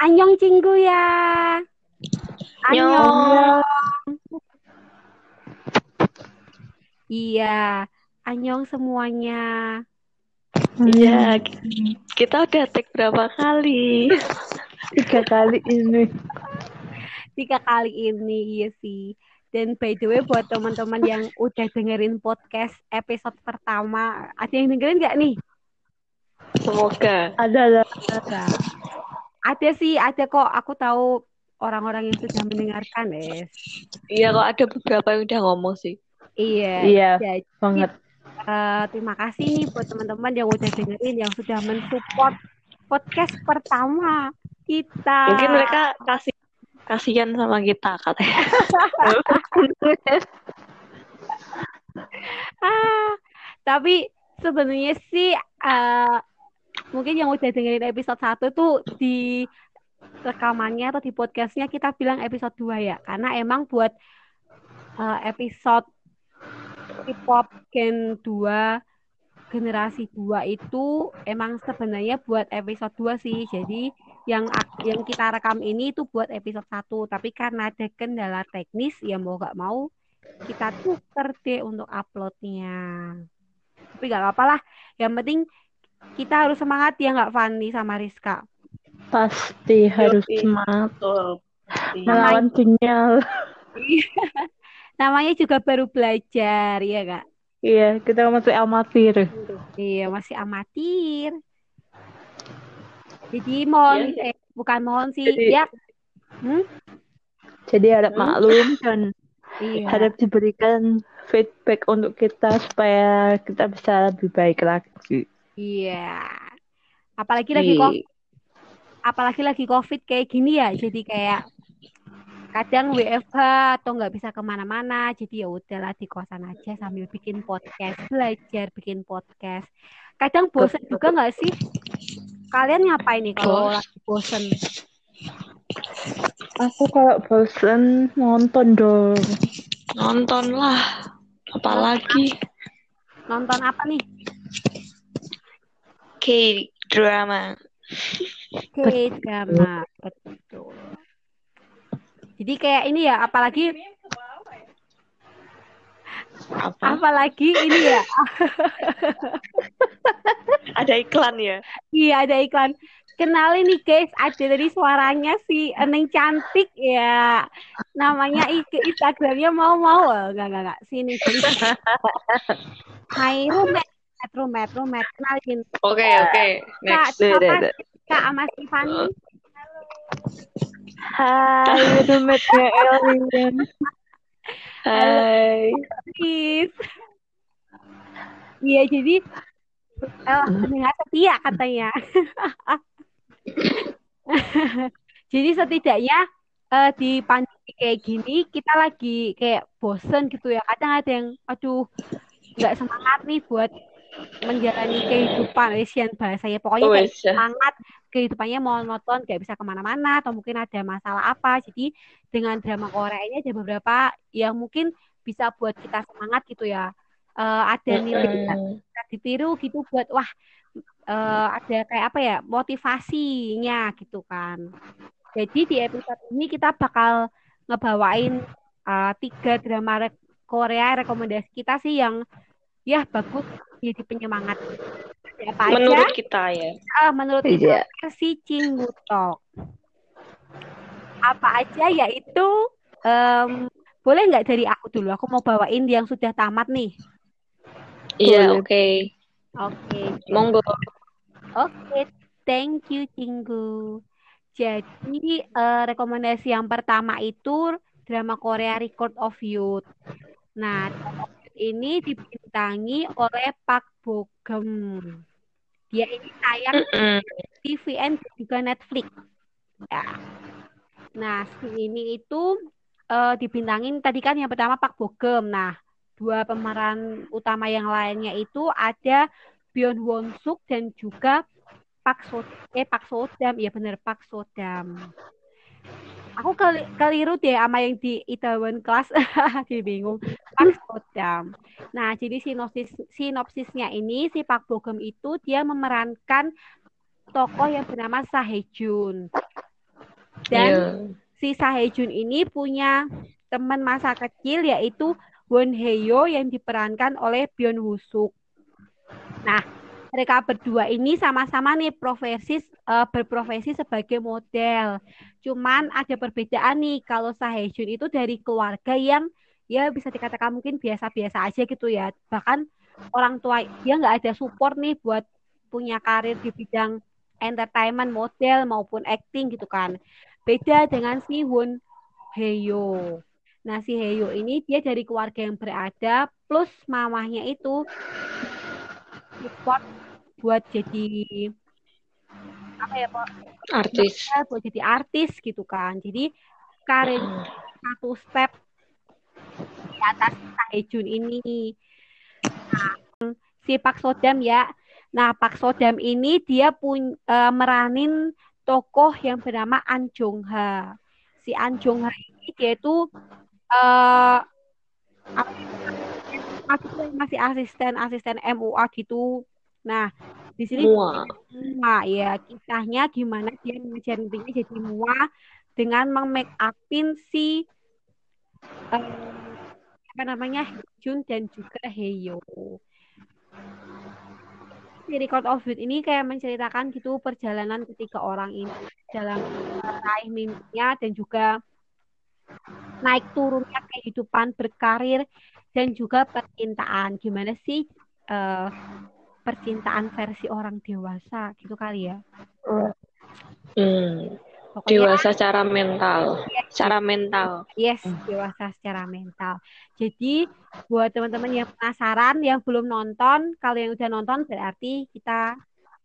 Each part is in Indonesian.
Anyong cinggu ya. Anyong. Iya, anyong semuanya. Iya, kita udah take berapa kali? Tiga kali ini. Tiga kali ini, iya sih. Dan by the way buat teman-teman yang udah dengerin podcast episode pertama, ada yang dengerin nggak nih? Semoga. Ada ada. Ada. Ada sih, ada kok. Aku tahu orang-orang yang sudah mendengarkan, es. Iya kok ada beberapa yang udah ngomong sih. Iya. Iya, Jadi, banget. eh, terima kasih nih buat teman-teman yang udah dengerin, yang sudah mensupport podcast pertama kita. Mungkin mereka kasih kasihan sama kita katanya. Ah, tapi sebenarnya sih eh, mungkin yang udah dengerin episode 1 tuh di rekamannya atau di podcastnya kita bilang episode 2 ya. Karena emang buat eh, episode K-pop Gen 2 generasi 2 itu emang sebenarnya buat episode 2 sih. Jadi yang yang kita rekam ini itu buat episode 1, tapi karena ada kendala teknis ya mau gak mau kita tuker deh untuk uploadnya. Tapi gak apa-apa lah. Yang penting kita harus semangat ya nggak Fanny sama Rizka. Pasti harus semangat melawan sinyal. Namanya juga baru belajar ya kak. Iya, kita masih amatir. Iya masih amatir. Jadi mohon eh bukan mohon sih Jadi- ya. Hmm? Jadi harap Hmm. maklum dan Iya. harap diberikan feedback untuk kita supaya kita bisa lebih baik lagi. Iya. Apalagi lagi kok Di- apalagi lagi COVID kayak gini ya, jadi kayak kadang WFH atau nggak bisa ke mana-mana, jadi ya udahlah di kosan aja sambil bikin podcast, belajar bikin podcast. Kadang bosen juga nggak sih? Kalian ngapain nih kalau lagi bosen? Aku kalau bosen nonton dong. nonton lah. Apalagi Nonton apa nih? K-drama. K-drama, betul. Jadi kayak ini ya, apalagi Apa? apalagi ini ya, Ada iklan ya? Iya ada iklan. Kenalin nih guys, ada dari suaranya si Eneng cantik ya. Namanya Instagramnya mau mau enggak enggak enggak sini sini. Hai Rumet, Rumet, Rumet, kenalin Oke, oke. Kak, Next. Deh, deh, apa deh. Kak sama Stefani. Hai, roommate-nya Elin. Hai. Please. Iya jadi eh, pendengar setia katanya. Jadi setidaknya eh, di pandemi kayak gini kita lagi kayak bosen gitu ya. Kadang ada yang aduh nggak semangat nih buat menjalani kehidupan Asian bahasanya. Pokoknya Oh, kayak iya. semangat kehidupannya monoton, nggak bisa ke mana-mana atau mungkin ada masalah apa. Jadi dengan drama Korea ini ada beberapa yang mungkin bisa buat kita semangat gitu ya. Eh, ada nilai Mm-mm. bisa ditiru gitu buat wah eh, ada kayak apa ya motivasinya gitu kan. Jadi di episode ini kita bakal ngebawain eh, tiga drama re- Korea rekomendasi kita sih yang ya bagus jadi penyemangat. Ada Apa aja? Menurut kita ya. Ah, menurut kita versi Cinggutok. Apa aja yaitu em, boleh nggak dari aku dulu? Aku mau bawain yang sudah tamat nih. Iya, oke. Oke. Monggo. Oke, thank you Cinggu. Jadi eh, rekomendasi yang pertama itu drama Korea Record of Youth. Nah, ini dibintangi oleh Park Bo Gum. Dia ini tayang TVN dan juga Netflix. Ya. Nah, si ini itu eh, dibintangin tadi kan yang pertama Pak Bogem. Nah, dua pemeran utama yang lainnya itu ada Byeon Won Suk dan juga Pak So eh Pak Sodam. Ya benar Pak Sodam. Aku keli- keliru deh sama yang di Itaewon Class jadi bingung Park Sodam nah jadi sinopsis sinopsisnya ini si Park Bogum itu dia memerankan tokoh yang bernama Sahejun dan Iya. si Sahejun ini punya teman masa kecil yaitu Won Hyo yang diperankan oleh Byun Woo Suk. Nah, mereka berdua ini sama-sama nih profesi eh, berprofesi sebagai model. Cuman ada perbedaan nih kalau Sahejun itu dari keluarga yang ya bisa dikatakan mungkin biasa-biasa aja gitu ya. Bahkan orang tua dia nggak ada support nih buat punya karir di bidang entertainment, model maupun acting gitu kan. Beda dengan si Won Hyo. Nah, si Hyo ini dia dari keluarga yang berada plus mamahnya itu support buat jadi apa ya Pak? Artis. buat jadi artis gitu kan. Jadi karir satu step di atas Sahejun ini. Nah, si Pak Sodam ya. Nah, Pak Sodam ini dia pun eh, meranin tokoh yang bernama An Jong Ha. Si An Jong Ha ini dia itu ya, masih masih asisten asisten MUA gitu. Nah, di sini. Mua ya kisahnya gimana dia mengejar mimpinya jadi Mua dengan memake upin si eh, apa namanya Jun dan juga Heyo. Si Record of Youth ini kayak menceritakan gitu perjalanan ketiga orang ini dalam meraih mimpinya dan juga naik turunnya kehidupan berkarir dan juga percintaan. Gimana sih eh, percintaan versi orang dewasa gitu kali ya? Hmm. Pokoknya Dewasa secara mental. Secara mental. Yes, dewasa secara mental. Jadi buat teman-teman yang penasaran, yang belum nonton, kalau yang udah nonton berarti kita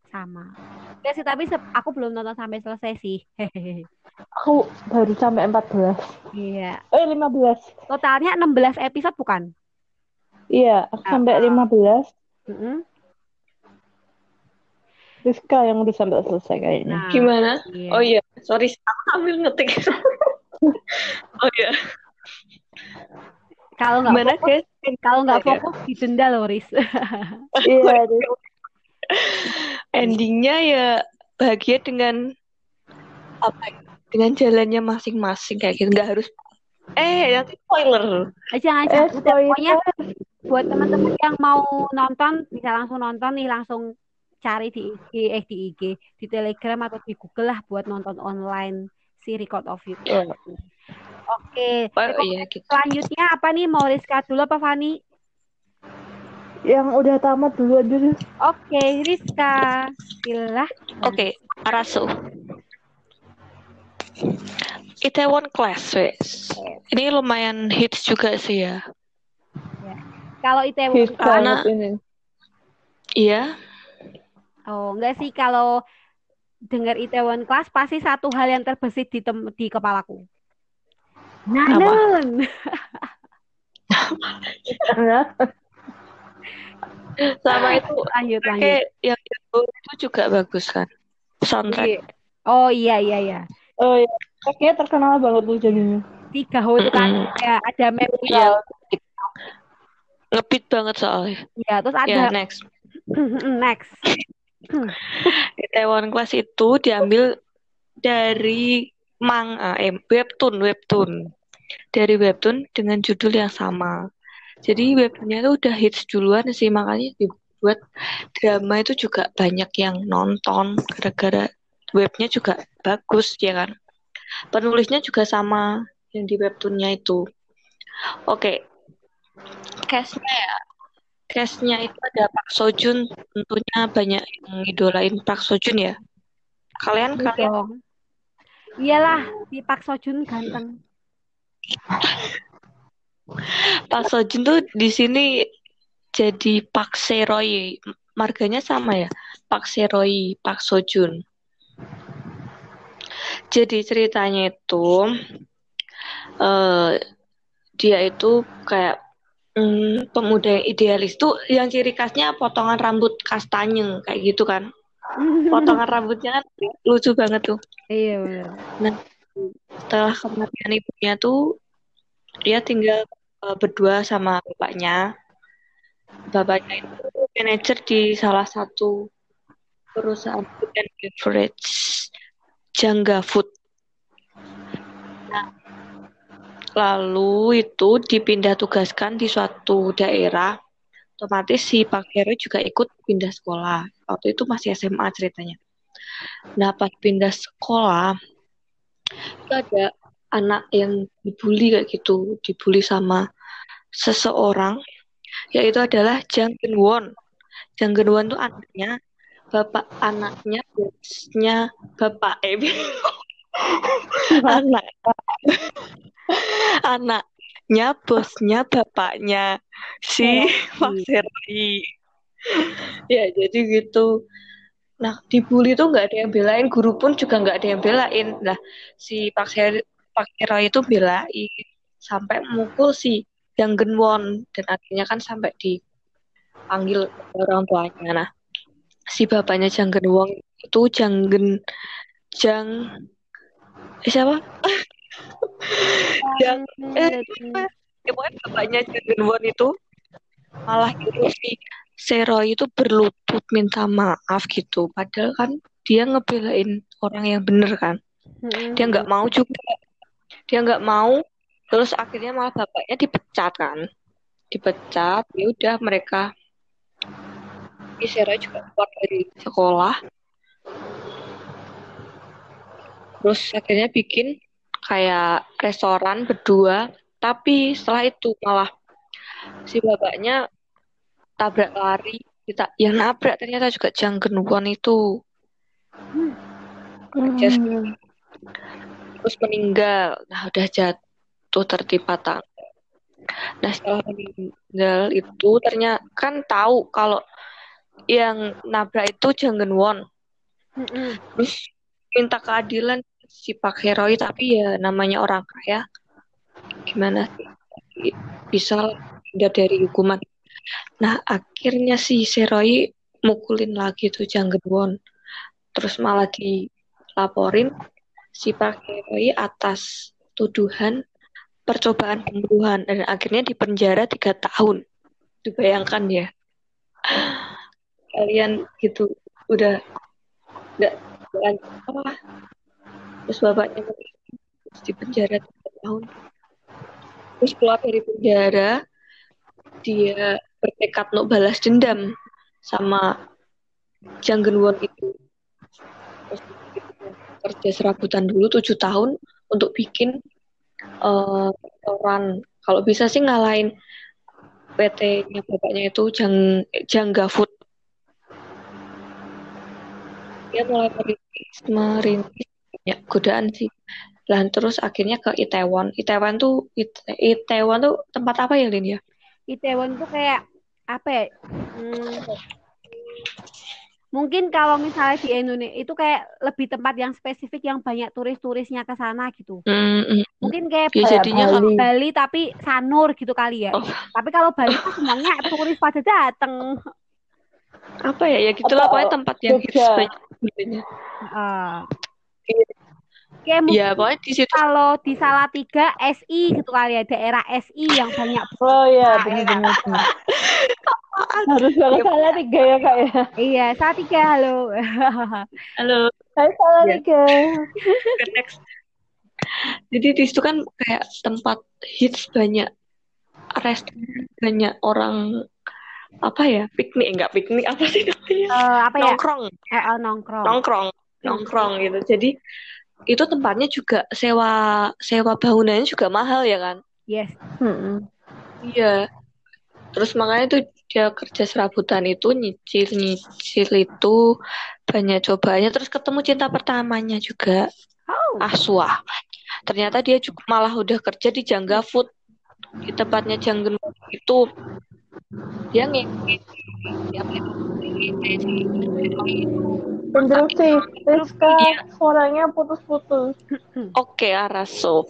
sama. Ya sih, tapi aku belum nonton sampai selesai sih. Hehehe. Aku baru sampai 14. Iya. Eh 15. Totalnya 16 episode bukan? Iya, aku sampai 15. Mm-mm. Rizka yang udah sampai selesai kayaknya. Nah, Gimana? iya. Oh iya, sorry, aku sambil ngetik. oh iya. Kalau nggak Gimana fokus, kalau nggak Iya. fokus didenda loh, Riz. Iya. Endingnya ya bahagia dengan apa? Dengan jalannya masing-masing kayak gitu. Nggak harus. Eh, nanti spoiler. Jangan Eh, jangan. Udah, pokoknya spoiler. buat teman-teman yang mau nonton bisa langsung nonton nih langsung cari di IG eh di IG di Telegram atau di Google lah buat nonton online si Record of You. Iya. Oke, Oh Record iya gitu. selanjutnya apa nih mau Rizka dulu apa Fani? Yang udah tamat dulu aja deh. Oke, Rizka. Silah. Oke, Arasu. Itaewon Class, wes. Ini lumayan hits juga sih ya. Kalau Itaewon Hit Class, Karena- ini. Iya, oh enggak sih kalau dengar Itaewon Class pasti satu hal yang terbesit di tem- di kepalaku. Nanon. Sama itu Lanjut lanjut. yang itu, itu juga bagus kan. Soundtrack. Oh iya iya iya. oh iya. Kayaknya terkenal banget tuh jadinya. Tiga hut kan Mm-mm. ya ada map Iya. Ngebeat banget soalnya. ya terus Ya, ada next. next. Itaewon Class itu diambil dari manga, eh, webtoon, webtoon. Dari webtoon dengan judul yang sama. Jadi webtoonnya itu udah hits duluan sih, makanya dibuat drama itu juga banyak yang nonton gara-gara webnya juga bagus, ya kan? Penulisnya juga sama yang di webtoonnya itu. Oke, cast-nya ya. Cast-nya itu ada Park Sojun, tentunya banyak yang ngidolain Park Sojun ya. Kalian Iya kalian. Iyalah, si Park Sojun ganteng. Park Sojun tuh di sini jadi Park Seroy. Marganya sama ya. Park Seroy, Park Sojun. Jadi ceritanya itu eh dia itu kayak mm, pemuda yang idealis tuh yang ciri khasnya potongan rambut kastanye kayak gitu kan. Potongan rambutnya kan lucu banget tuh. Iya benar. setelah kematian ibunya tuh dia tinggal uh, berdua sama bapaknya. Bapaknya itu manajer di salah satu perusahaan food and beverage Jangga Food. Nah, lalu itu dipindah tugaskan di suatu daerah. Otomatis si Pak Heru juga ikut pindah sekolah. Waktu itu masih SMA ceritanya. Nah, pas pindah sekolah, itu ada anak yang dibully kayak gitu, dibully sama seseorang, yaitu adalah Jang Geun Won. Jang Geun Won tuh anaknya bapak anaknya bosnya bapak eh anak. Anaknya bosnya bapaknya si Pak Serli ya jadi gitu. Nah dibully tuh nggak ada yang belain. Guru pun juga nggak ada yang belain. Nah si Pak Serli Pak Hero itu belain. Sampai mukul si Yang Genwon. Dan akhirnya kan sampai dipanggil orang tuanya. Nah si bapaknya Janggen Wong itu Jang eh, siapa? Jang eh ya, pokoknya bapaknya Wong itu malah gitu si Sero itu berlutut minta maaf gitu. Padahal kan dia ngebelain orang yang bener kan. Dia nggak mau juga. Dia nggak mau. Terus akhirnya malah bapaknya dipecat kan. Dipecat ya udah mereka. Isera juga keluar dari sekolah terus akhirnya bikin kayak restoran berdua tapi setelah itu malah si bapaknya tabrak lari kita yang nabrak ternyata juga Janggen Won itu hmm. terus meninggal nah udah jatuh tertimpa tangga nah setelah meninggal itu ternyata kan tahu kalau yang nabrak itu Jangan Won. Mm-hmm. Terus minta keadilan si Pak Heroi tapi ya namanya orang kaya gimana sih bisa tidak dari hukuman. Nah akhirnya si Seroi mukulin lagi tuh Jangan Won. Terus malah dilaporin si Pak Heroi atas tuduhan percobaan pembunuhan dan akhirnya dipenjara tiga tahun. Dibayangkan ya kalian gitu udah nggak apa terus bapaknya terus di penjara tiga tahun. Terus keluar dari penjara dia bertekad untuk balas dendam sama Janggen Won itu. Terus kerja serabutan dulu tujuh tahun untuk bikin uh, kalau bisa sih ngalahin PT-nya bapaknya itu Jang Jangga Food dia mulai merintis merintis banyak godaan sih dan terus akhirnya ke Itaewon Itaewon tuh Itaewon tuh tempat apa ya Lin ya Itaewon tuh kayak apa ya hmm, mungkin kalau misalnya di Indonesia itu kayak lebih tempat yang spesifik yang banyak turis-turisnya ke sana gitu. Mm, mm, mungkin kayak ya, jadinya Bali. Bali tapi Sanur gitu kali ya. Oh. Tapi kalau Bali tuh sebenarnya turis pada datang. Apa ya? Ya gitulah pokoknya tempat yang hits banyak Uh, Kayak ya, pokoknya di situ. Kalau di Salatiga SI gitu kali ya, daerah SI yang banyak. Oh iya, benar-benar. Harus banget ya, Salatiga ya kak ya. Iya, Salatiga halo. halo. Hai Salatiga. Ya. Next. Jadi di situ kan kayak tempat hits banyak restoran, banyak orang apa ya piknik enggak piknik apa sih namanya uh, apa ya nongkrong eh, uh, nongkrong nongkrong nongkrong gitu. Jadi itu tempatnya juga sewa sewa bangunannya juga mahal ya kan? Yes. Hmm. iya. Terus makanya tuh dia kerja serabutan itu nyicil nyicil itu banyak cobanya. Terus ketemu cinta pertamanya juga. Oh. Aswa ternyata dia juga malah udah kerja di Jangga Food. Di tempatnya Janggen itu. Dia ngisi Interupsi, Rizka iya. suaranya putus-putus. Oke, Araso.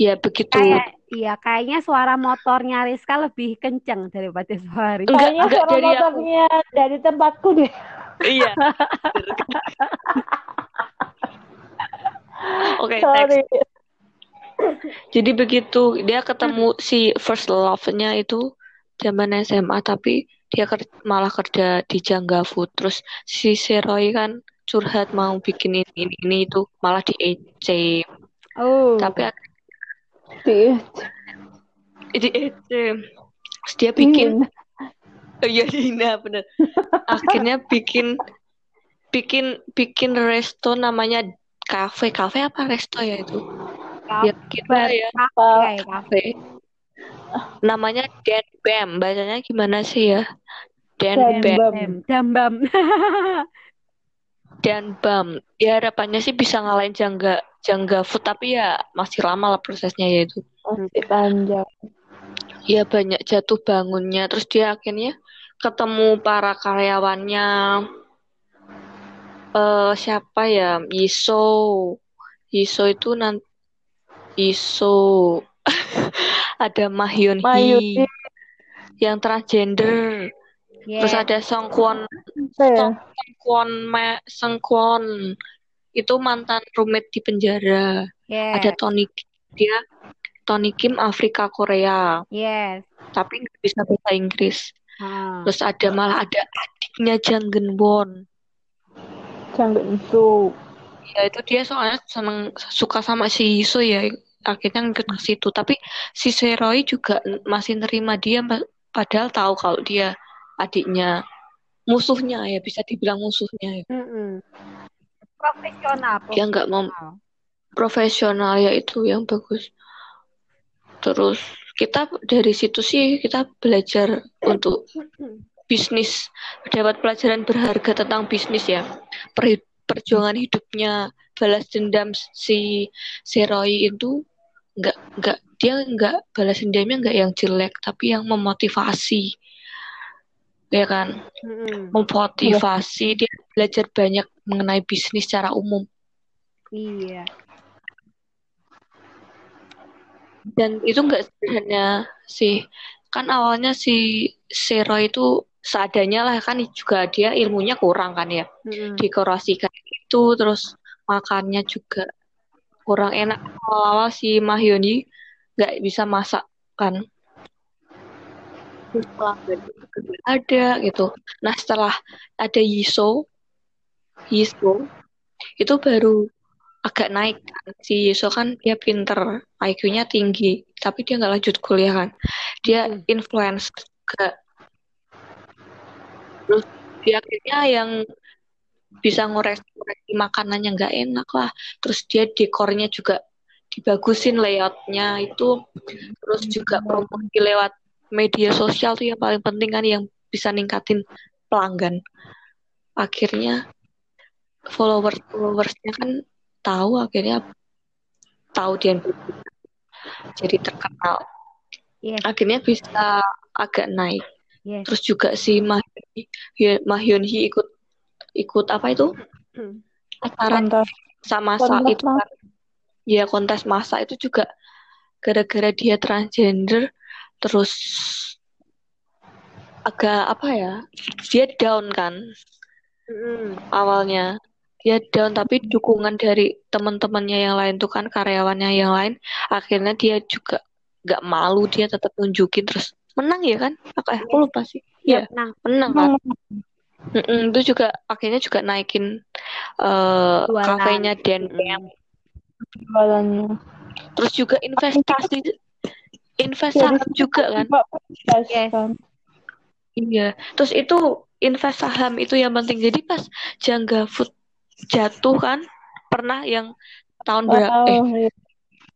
Ya begitu. Kayak, iya, kayaknya suara motornya Rizka lebih kenceng daripada suara Rizka. Kayaknya enggak suara dari motornya aku. dari tempatku deh. Iya. Oke, next. Sorry. Jadi begitu dia ketemu si first love-nya itu zaman SMA tapi dia ker- malah kerja di Jangga Food. Terus si Seroy kan curhat mau bikin ini ini, ini itu malah di EC. Oh. Tapi Di di EC. Terus dia bikin Oh iya Dina bener. Akhirnya bikin bikin bikin resto namanya kafe kafe apa resto ya itu? Ya gitu lah ya Kafe, kafe. Namanya Dan Bam. Bacanya gimana sih ya? Dan Dan Bam. Bam. Dambam. Dan Bam. Ya harapannya sih bisa ngalahin Jangga Jangga Food tapi ya masih lama lah prosesnya ya itu. Masih panjang. Ya banyak jatuh bangunnya. Terus dia akhirnya ketemu para karyawannya. eh siapa ya? Yiso. Yiso itu nanti Yiso. Ada Mahyun Hee yang transgender. Terus Yeah. ada Songkwon Apa ya? Sengkwon Me Sengkwon itu mantan roommate di penjara. Yeah. Ada Tony dia Tony Kim Afrika Korea, Yes. tapi nggak bisa bahasa Inggris. Ah. Terus ada malah ada adiknya Jang Geun Won. Jangan itu. Ya itu dia soalnya seneng suka sama si Yiso ya, akhirnya ngikut ke situ. Tapi si Seroy juga masih nerima dia, pa- padahal tahu kalau dia adiknya musuhnya ya bisa dibilang musuhnya ya. Mm-mm. Profesional. Dia nggak mau profesional. profesional ya itu yang bagus. Terus kita dari situ sih kita belajar untuk bisnis, dapat pelajaran berharga tentang bisnis ya. Per- perjuangan hidupnya, balas dendam si si Roy itu nggak nggak dia nggak balas dendamnya nggak yang jelek tapi yang memotivasi. Ya kan? Memotivasi dia belajar banyak mengenai bisnis secara umum. Iya. dan itu nggak sederhana sih. Kan awalnya si Sero itu seadanya lah kan juga dia ilmunya kurang kan ya. Mm-mm. dekorasi kayak gitu terus makannya juga kurang enak awal-awal si Mahyuni nggak bisa masak kan ada gitu nah setelah ada Yiso Yiso itu baru agak naik kan. si Yiso kan dia pinter IQ-nya tinggi tapi dia nggak lanjut kuliah kan dia Hmm. influencer juga terus dia akhirnya yang bisa ngoreksi makanannya nggak enak lah. Terus dia dekornya juga dibagusin layoutnya itu. Terus juga promosi lewat media sosial tuh yang paling penting kan yang bisa ningkatin pelanggan. Akhirnya followers followersnya kan tahu akhirnya tahu dia jadi terkenal. Yes. akhirnya bisa agak naik. Yes. terus juga si Mahyun Hee, Mahyun Hee ikut ikut apa itu? Acara sama kontes. masa itu kan. ya kontes masa itu juga gara-gara dia transgender terus agak apa ya dia down kan Mm-mm. awalnya. Dia down tapi dukungan dari teman-temannya yang lain tuh kan karyawannya yang lain akhirnya dia juga nggak malu dia tetap nunjukin terus menang ya kan? Apa ya? aku lupa sih. Iya, Iya, menang. menang kan Mm-mm, itu juga akhirnya juga naikin eh Jualan. kafenya Dan jualannya. terus juga investasi invest saham juga kan Yes. kan. iya terus itu invest saham itu yang penting jadi pas Jangga Food jatuh kan pernah yang tahun berapa eh Oh, iya.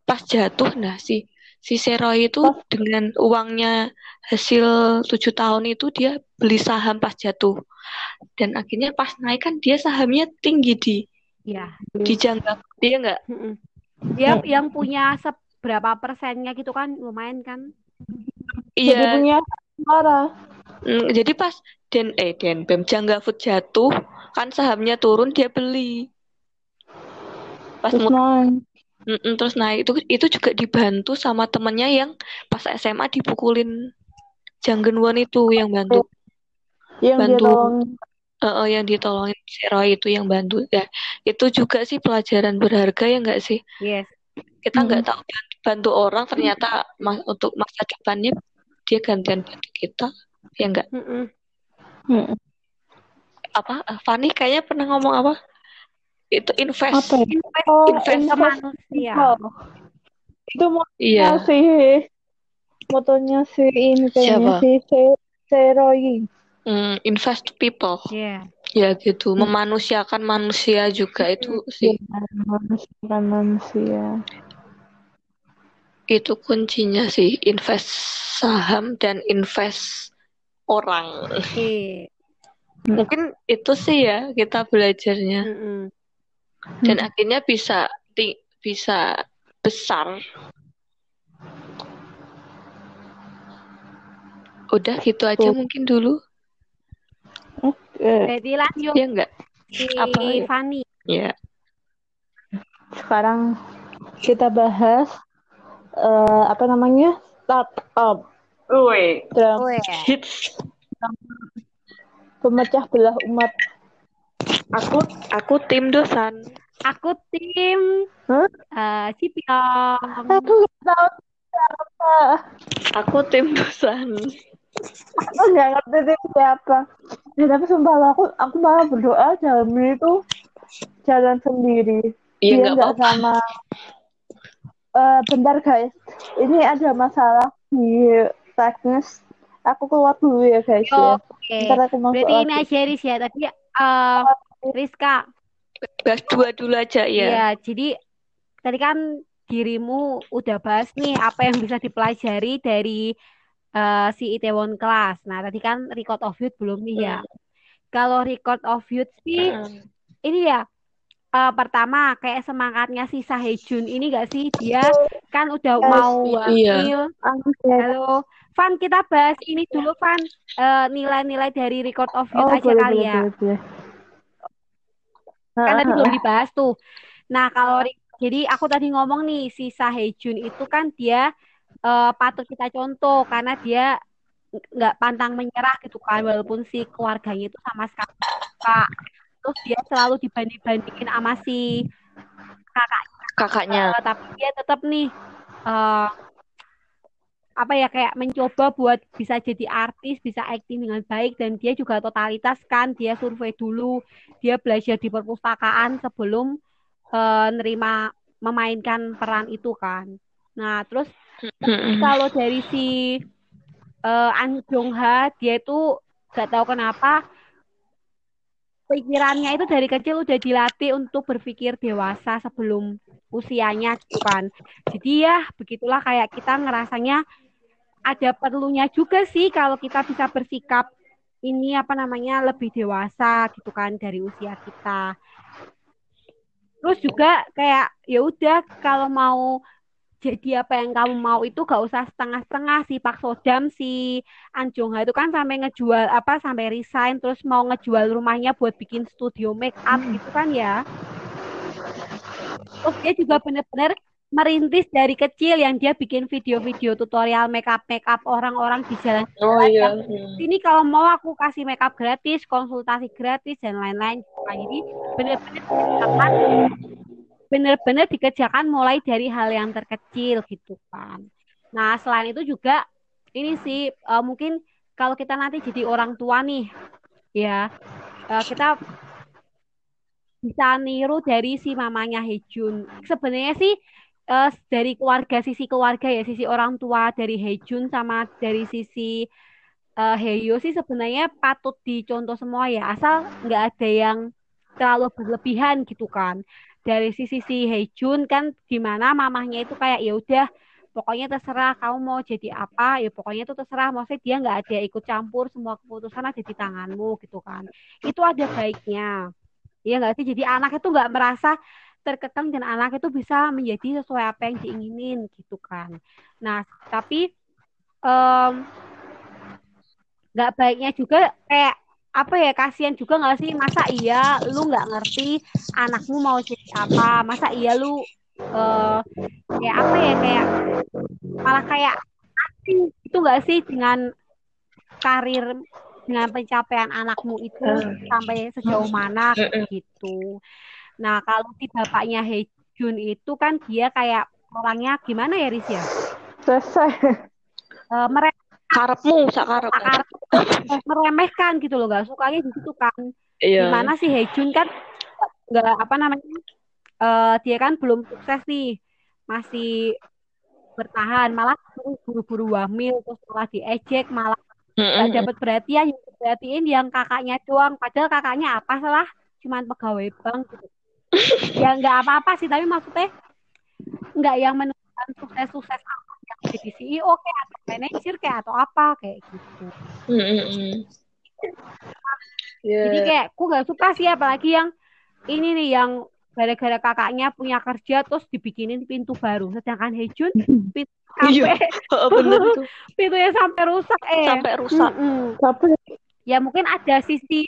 pas jatuh nah si si Seroy itu Pas- dengan uangnya hasil tujuh tahun itu dia beli saham pas jatuh dan akhirnya pas naik kan dia sahamnya tinggi di Iya. di Jangga Food dia nggak. Dia yang punya seberapa persennya gitu kan lumayan kan? Jadi iya punya suara. Mm, jadi pas Den eh Den Bam Jangga Food jatuh kan sahamnya turun dia beli pas naik. Mm-mm, terus naik itu itu juga dibantu sama temennya yang pas SMA dipukulin Janggen Won itu yang bantu. Yang Bantu. tolong Eh, eh, yang ditolongin si Roy itu yang bantu. Ya itu juga sih pelajaran berharga ya nggak sih? Yes. Kita nggak tahu bantu, orang ternyata ma- untuk masa depannya dia gantian bantu kita. Ya nggak? Mm-mm. Mm. apa Fani kayaknya pernah ngomong apa itu invest Apa ya? invest Oh, invest invest manusia Oh. Itu mau iya si motonya si ini kayaknya si Se- Seroy. Hmm, invest to people Iya. ya gitu memanusiakan manusia juga itu sih Manusia kan manusia. itu kuncinya sih invest saham dan invest orang Oke. mungkin itu sih ya kita belajarnya Mm-mm. Dan akhirnya bisa bisa besar udah gitu aja Tuh. mungkin dulu Eh, Berarti lanjut ya enggak si Apa ya? Fanny. ya sekarang kita bahas eh, apa namanya startup Oh ya. hits pemecah belah umat. Aku aku tim dosan Aku tim Hah? eh Cipiong. Aku nggak tahu siapa. aku tim dosan Aku nggak ngerti dia siapa. Ya, tapi sumpah loh, aku aku malah berdoa jalan itu jalan sendiri. Iya, nggak sama. Eh, bentar guys, ini ada masalah di teknis. Aku keluar dulu ya guys ya. Oke. Ntar aku masuk Berarti ini aja ya. Tadi eh Rizka. bahas dua dulu aja ya Iya, jadi tadi kan dirimu udah bahas nih apa yang bisa dipelajari dari eh, si Itaewon Class. Nah, tadi kan record of youth belum nih ya. Kalau record of youth sih Hmm. ini ya eh, pertama kayak semangatnya si Sahejun ini gak sih dia kan udah Yes, mau iya. hamil. Halo, Van kita bahas ini dulu Van Eh, nilai-nilai dari record of youth Oh, aja boleh, kali boleh, ya. boleh, boleh. Kan tadi belum ah, dibahas tuh. Nah, kalau jadi aku tadi ngomong nih si Sahejun itu kan dia eh, patut kita contoh karena dia ng- nggak pantang menyerah gitu kan walaupun si keluarganya itu sama sekali nggak suka. Terus dia selalu dibanding-bandingin sama si kakak kakaknya Eh, tapi dia tetap nih eh, apa ya kayak mencoba buat bisa jadi artis, bisa acting dengan baik dan dia juga totalitas kan, dia survei dulu, dia belajar di perpustakaan sebelum eh, nerima memainkan peran itu kan. Nah, terus kalau dari si eh, An Jong Ha dia itu gak tahu kenapa pikirannya itu dari kecil udah dilatih untuk berpikir dewasa sebelum usianya kan. Jadi ya begitulah kayak kita ngerasanya ada perlunya juga sih kalau kita bisa bersikap ini apa namanya lebih dewasa gitu kan dari usia kita. Terus juga kayak ya udah kalau mau jadi apa yang kamu mau itu gak usah setengah-setengah si Pak Sodam si An Jong Ha itu kan sampai ngejual apa sampai resign terus mau ngejual rumahnya buat bikin studio make up gitu kan ya. Terus dia juga bener-bener merintis dari kecil yang dia bikin video-video tutorial make up make up orang-orang di jalan oh iya sini kalau mau aku kasih make up gratis, konsultasi gratis dan lain-lain. Nah, jadi benar-benar benar-benar dikerjakan mulai dari hal yang terkecil gitu kan. Nah, selain itu juga ini sih eh, mungkin kalau kita nanti jadi orang tua nih, ya eh, kita bisa niru dari si mamanya Hejun. Sebenarnya sih eh, dari keluarga sisi keluarga ya sisi orang tua dari Hejun sama dari sisi eh Heyo sih sebenarnya patut dicontoh semua ya, asal nggak ada yang terlalu berlebihan gitu kan. Dari sisi si Hejun kan gimana mamahnya itu kayak ya udah pokoknya terserah kamu mau jadi apa ya pokoknya itu terserah. Maksudnya dia nggak ada ikut campur semua keputusan ada di tanganmu gitu kan. Itu ada baiknya. Iya nggak sih? Jadi anak itu nggak merasa terkekang dan anak itu bisa menjadi sesuai apa yang diinginin gitu kan. Nah tapi nggak baiknya juga kayak apa ya kasihan juga nggak sih masa iya lu nggak ngerti anakmu mau jadi apa masa iya lu eh kayak apa ya kayak malah kayak itu nggak sih dengan karir dengan pencapaian anakmu itu Hmm. sampai sejauh mana Mm-mm. gitu Nah, kalau si bapaknya Hejun itu kan dia kayak orangnya gimana ya, Riz ya? Selesai. Eh, mere- Karepmu, sakarep. akar- meremehkan gitu loh, gak sukanya di situ kan. Iya. Di mana si Hejun kan nggak apa namanya? eh, dia kan belum sukses nih, masih bertahan, malah buru-buru wamil, terus malah diejek, malah nggak dapat perhatian yang perhatiin yang kakaknya doang padahal kakaknya apa salah cuman pegawai bank gitu ya nggak apa-apa sih tapi maksudnya nggak yang menunjukkan sukses-sukses apa jadi CEO kayak atau manajer kayak atau apa kayak gitu Mm-mm. Iya. jadi kayak aku nggak suka sih apalagi yang ini nih yang gara-gara kakaknya punya kerja terus dibikinin pintu baru sedangkan Hejun pintu Iya. sampai Heeh, bener tuh. pintunya sampai rusak eh Sampai rusak. Mm-mm. Tapi ya mungkin ada sisi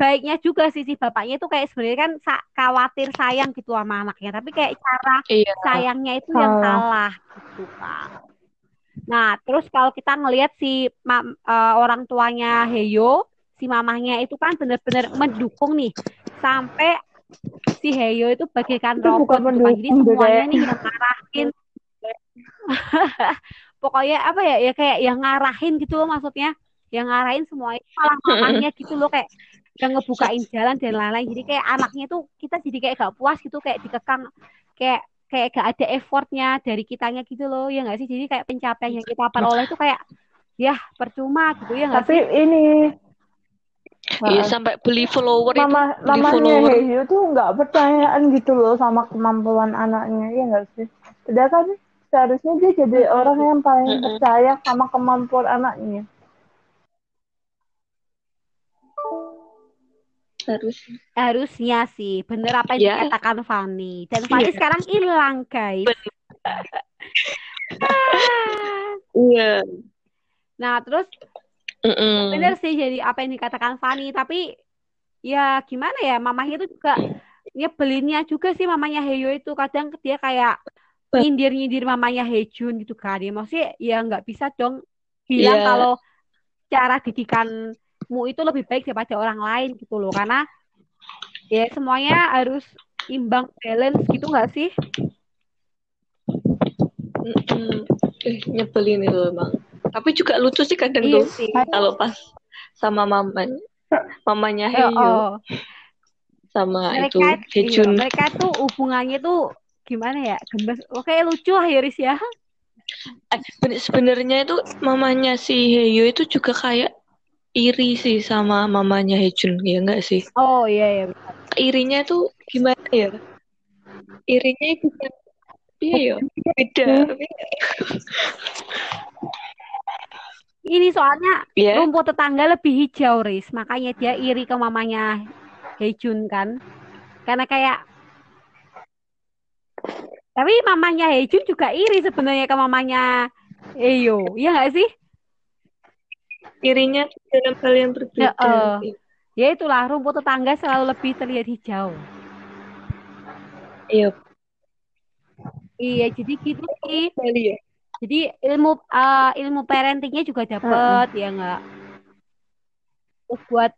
baiknya juga sisi bapaknya itu kayak sebenarnya kan sa- khawatir sayang gitu sama anaknya tapi kayak cara Iya. sayangnya itu yang Salah. salah gitu kan nah terus kalau kita ngelihat si ma- eh, orang tuanya Heyo si mamahnya itu kan benar-benar mendukung nih sampai si Heyo itu bagaikan Itu robot bukan gitu kan. jadi mendukung, semuanya nih yang ngarahin pokoknya apa ya ya kayak yang ngarahin gitu loh maksudnya yang ngarahin semuanya malah mamahnya gitu loh kayak yang ngebukain jalan dan lain-lain. Jadi kayak anaknya tuh kita jadi kayak gak puas gitu kayak dikekang kayak kayak gak ada effortnya dari kitanya gitu loh ya nggak sih? Jadi kayak pencapaian yang kita peroleh itu kayak ya percuma gitu ya nggak tapi sih? ini Iya sampai beli follower itu. mama beli mamanya follower. Heyo tuh nggak percayaan gitu loh sama kemampuan anaknya ya nggak sih? Sedangkan seharusnya dia jadi orang yang paling percaya sama kemampuan anaknya Harus. harusnya sih bener apa yang Ya. dikatakan Fanny dan Fanny sekarang hilang guys Ah. Iya. nah terus Mm-mm. bener sih jadi apa yang dikatakan Fanny tapi ya gimana ya mamahnya itu juga nyebelinnya juga sih mamanya Heyo itu kadang dia kayak nyindir-nyindir mamanya Hejun gitu kan ya maksudnya ya nggak bisa dong bilang Iya. kalau cara didikanmu itu lebih baik daripada orang lain gitu loh karena ya semuanya harus imbang balance gitu nggak sih Mm-mm. Eh, nyebelin itu emang. Tapi juga lucu sih kadang iya tuh kalau pas sama mamanya mamanya Ya, Heyo oh. sama itu mereka iya, Hejun. mereka tuh hubungannya tuh gimana ya gemes oke lucu lah Yoris ya Eh, seben- sebenarnya itu mamanya si Heyo itu juga kayak iri sih sama mamanya Hejun ya enggak sih? oh iya iya Irinya tuh gimana ya? Irinya itu kan iya ya beda. ini soalnya Ya. rumput tetangga lebih hijau Riz makanya dia iri ke mamanya Hejun kan karena kayak tapi mamanya Hejun juga iri sebenarnya ke mamanya Eyo iya nggak sih Irinya dalam hal yang berbeda. Ya, eh. ya itulah rumput tetangga selalu lebih terlihat hijau Iya, iya jadi gitu sih ya. jadi ilmu eh, ilmu parentingnya juga dapet ya nggak terus buat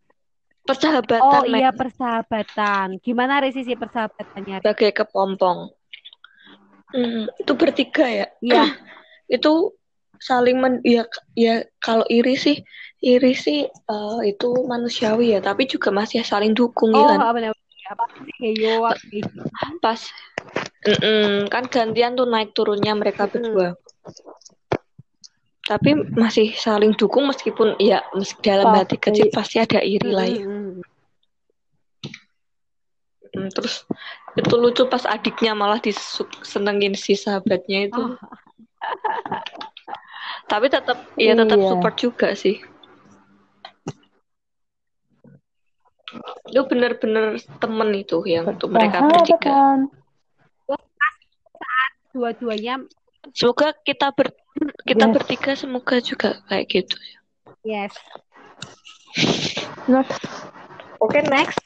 Persahabatan oh iya persahabatan gimana resisi persahabatannya sebagai kepompong. Hmm, itu bertiga ya. Iya Itu saling men ya ya kalau iri sih iri sih eh, itu manusiawi ya, tapi juga masih saling dukung oh ya kan. benar apa sih Heyo apa itu? Pas mm-mm, kan gantian tuh naik turunnya mereka berdua. Tapi masih saling dukung meskipun ya meski dalam hati Pasti. kecil pasti ada iri lah ya. Mm, terus itu lucu pas adiknya malah disenengin si sahabatnya itu. Oh, Tapi tetap ya tetap Iya. support juga sih. Itu bener-bener temen itu yang untuk mereka bertiga. Dua-duanya Semoga kita ber kita Yes. bertiga semoga juga kayak gitu. yes Next. Oke next.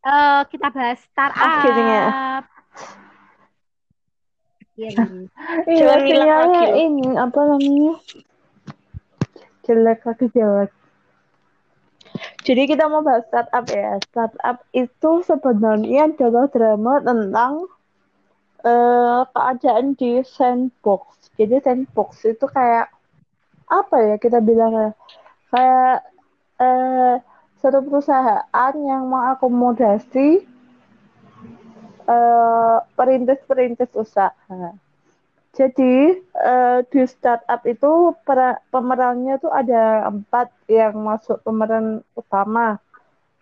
Eh, kita bahas startup Akhirnya. Iya, Iya, sinyalnya ini apa namanya? Jelek lagi jelek. Jadi kita mau bahas startup ya. Startup itu sebenarnya adalah drama tentang uh, keadaan di sandbox. Jadi sandbox itu kayak apa ya kita bilang kayak uh, satu perusahaan yang mengakomodasi perintis-perintis usaha. Jadi uh, di startup itu pemerannya tuh ada empat yang masuk pemeran utama.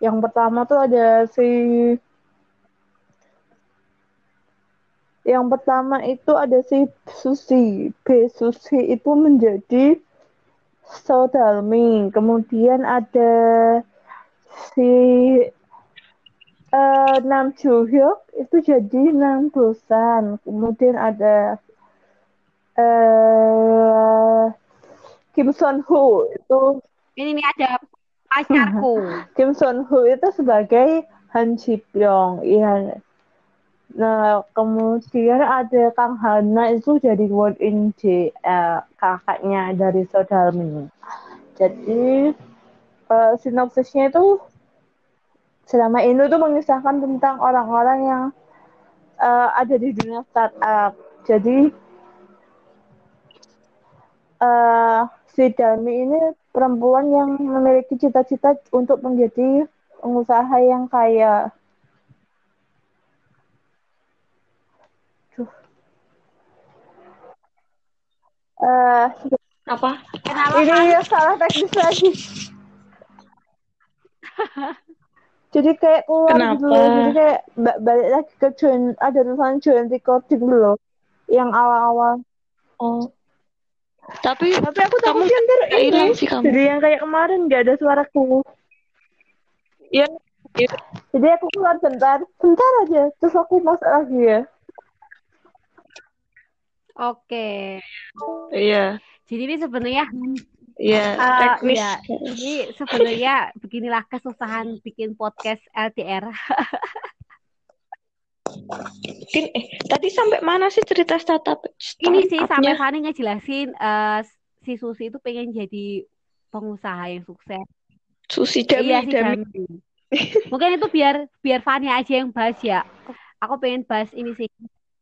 Yang pertama tuh ada si yang pertama itu ada si Susi. B Susi itu menjadi Sodalmi. Kemudian ada si uh, Nam Hyuk itu jadi Nam Dosan. Kemudian ada uh, Kim Son Ho itu ini nih ada pacarku. Kim Son Ho itu sebagai Han Ji Pyong. Iya. Nah, kemudian ada Kang Hana itu jadi Won In J, uh, kakaknya dari Sodalmi. Jadi uh, sinopsisnya itu selama ini tuh mengisahkan tentang orang-orang yang uh, ada di dunia startup. Jadi uh, si Dami ini perempuan yang memiliki cita-cita untuk menjadi pengusaha yang kaya. Uh, apa? Kenapa ini kan? salah teknis lagi. jadi kayak keluar Kenapa? gitu loh. Jadi kayak balik lagi ke join ada tulisan join recording dulu loh. Yang awal-awal. Oh. Tapi tapi aku takut ntar ini sih kamu. jadi yang kayak kemarin nggak ada suaraku. Iya. Ya. Jadi aku keluar bentar, bentar aja, terus aku masuk lagi ya. Oke. Iya. Jadi ini sebenarnya Iya, uh, teknis. Ya, jadi sebenarnya beginilah kesusahan bikin podcast LDR. Din, eh tadi sampai mana sih cerita startup? Ini sih sampai Fani ngejelasin uh, si Susi itu pengen jadi pengusaha yang sukses. Susi Dami, iya, si Dami. Dami. Mungkin itu biar biar Fani aja yang bahas ya. Aku pengen bahas ini sih.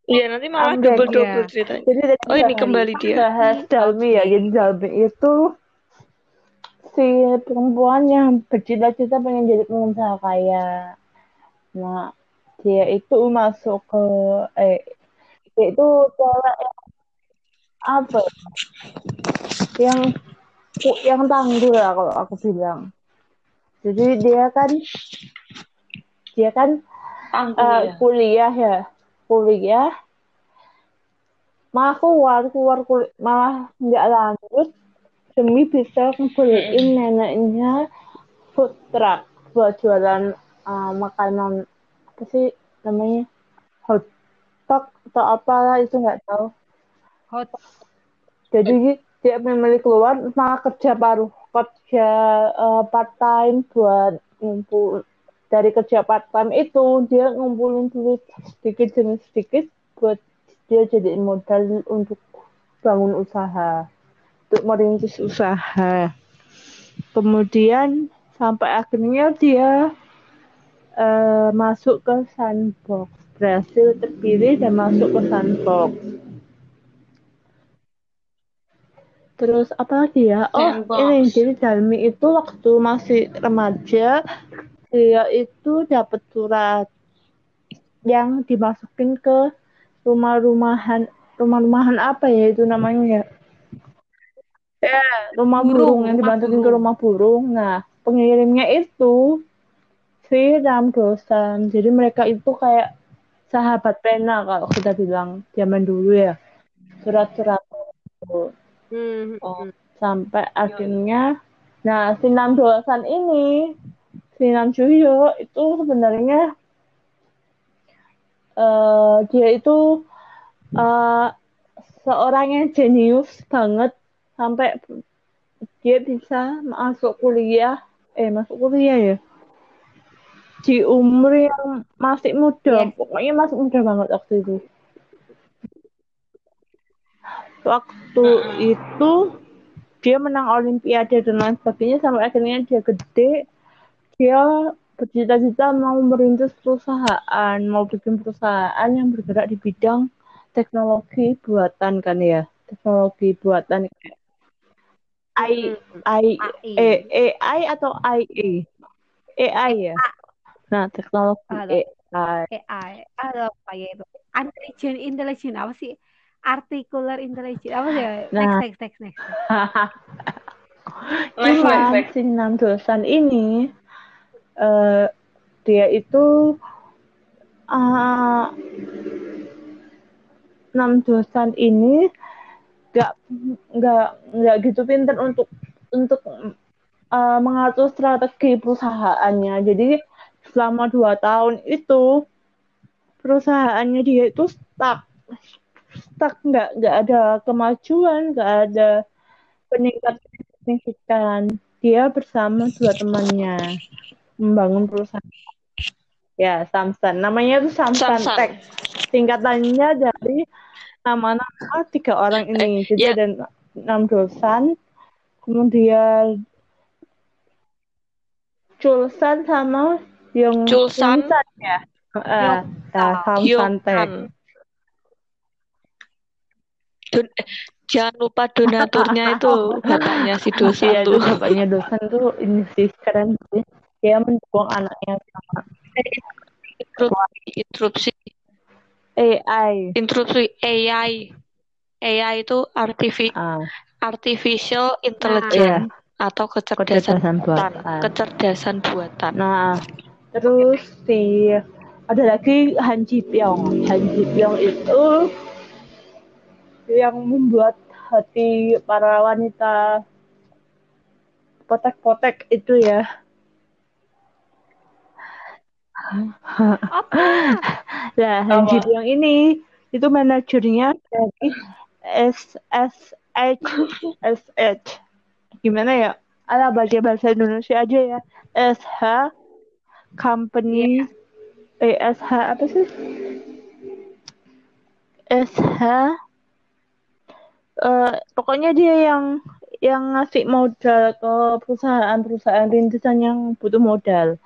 Iya nanti malah Enggak, double-double iya. ceritanya. Jadi Oh ini kembali dia. bahas Dalmi ya, jadi Dalmi itu si perempuan yang bercita-cita pengen jadi pengusaha kaya. Nah, dia itu masuk ke eh dia itu cewek yang apa ya? yang yang tangguh lah kalau aku bilang jadi dia kan dia kan Tangguh uh, ya. kuliah ya kuliah malah keluar keluar kuliah malah nggak lanjut demi bisa ngembaliin neneknya food truck buat jualan uh, makanan apa sih namanya? Hot dog atau apalah itu nggak tahu. Hot. jadi dia memilih keluar malah kerja paruh. Kerja uh, part time buat ngumpul dari kerja part time itu dia ngumpulin duit sedikit demi sedikit buat dia jadiin modal untuk bangun usaha untuk merintis usaha. Kemudian sampai akhirnya dia uh, masuk ke sandbox. Berhasil terpilih dan masuk ke sandbox. Terus apa lagi ya? Oh Sandbox. ini jadi Dalmi itu waktu masih remaja dia itu dapat surat yang dimasukin ke rumah-rumahan rumah-rumahan apa ya itu namanya ya? Ya rumah burung, Burung, yang dimasukin ke rumah burung. Nah pengirimnya itu Ram Dosan jadi mereka itu kayak sahabat pena kalau kita bilang zaman dulu ya. Surat-surat itu. Hmm, Oh. hmm. sampai akhirnya nah si Nam Dosan ini si Nam Juhyo itu sebenarnya eh dia itu eh seorang yang jenius banget. Sampai dia bisa masuk kuliah eh masuk kuliah ya di umur yang masih muda Yes. pokoknya masih muda banget waktu itu waktu itu dia menang olimpiade dan lain sebagainya sampai akhirnya dia gede dia bercita-cita mau merintis perusahaan, mau bikin perusahaan yang bergerak di bidang teknologi buatan kan ya, teknologi buatan kayak I, I, AI. E, AI atau IE? AI ya. Nah, teknologi Ada. AI. AI ada apa ya itu intelligent intelligent apa sih articular intelligent apa sih Nah. next next next next Cuman si Nam Dosan ini eh dia itu ah Nam Dosan ini nggak nggak nggak gitu pinter untuk untuk eh, mengatur strategi perusahaannya. Jadi selama dua tahun itu perusahaannya dia itu stuck. Stuck nggak nggak ada kemajuan nggak ada peningkatan signifikan dia bersama dua temannya membangun perusahaan. Ya Samsan namanya itu Samsan. Tech. Singkatannya dari nama-nama tiga orang ini jadi ya. ada enam dosan kemudian Chulsan sama yang Chulsan. Ya Eh, nah, Samsan Tech eh, jangan lupa donaturnya itu bapaknya si dosen Iya, itu tuh. bapaknya dosen tuh ini sih keren sih. Dia mendukung anaknya sama Interupsi, AI. interupsi AI. AI itu artifi- Ah, artificial intelligence atau kecerdasan kecerdasan buatan. buatan. Kecerdasan buatan. Nah, terus si ada lagi Han Ji Pyong. Han Ji Pyong itu yang membuat hati para wanita potek-potek itu ya. apa Nah, Han? Ji Pyong ini itu manajernya dari SSH SH gimana ya? Ala baca bahasa Indonesia aja ya. SH Company eh SH apa sih? SH eh pokoknya dia yang yang ngasih modal ke perusahaan-perusahaan rintisan yang butuh modal.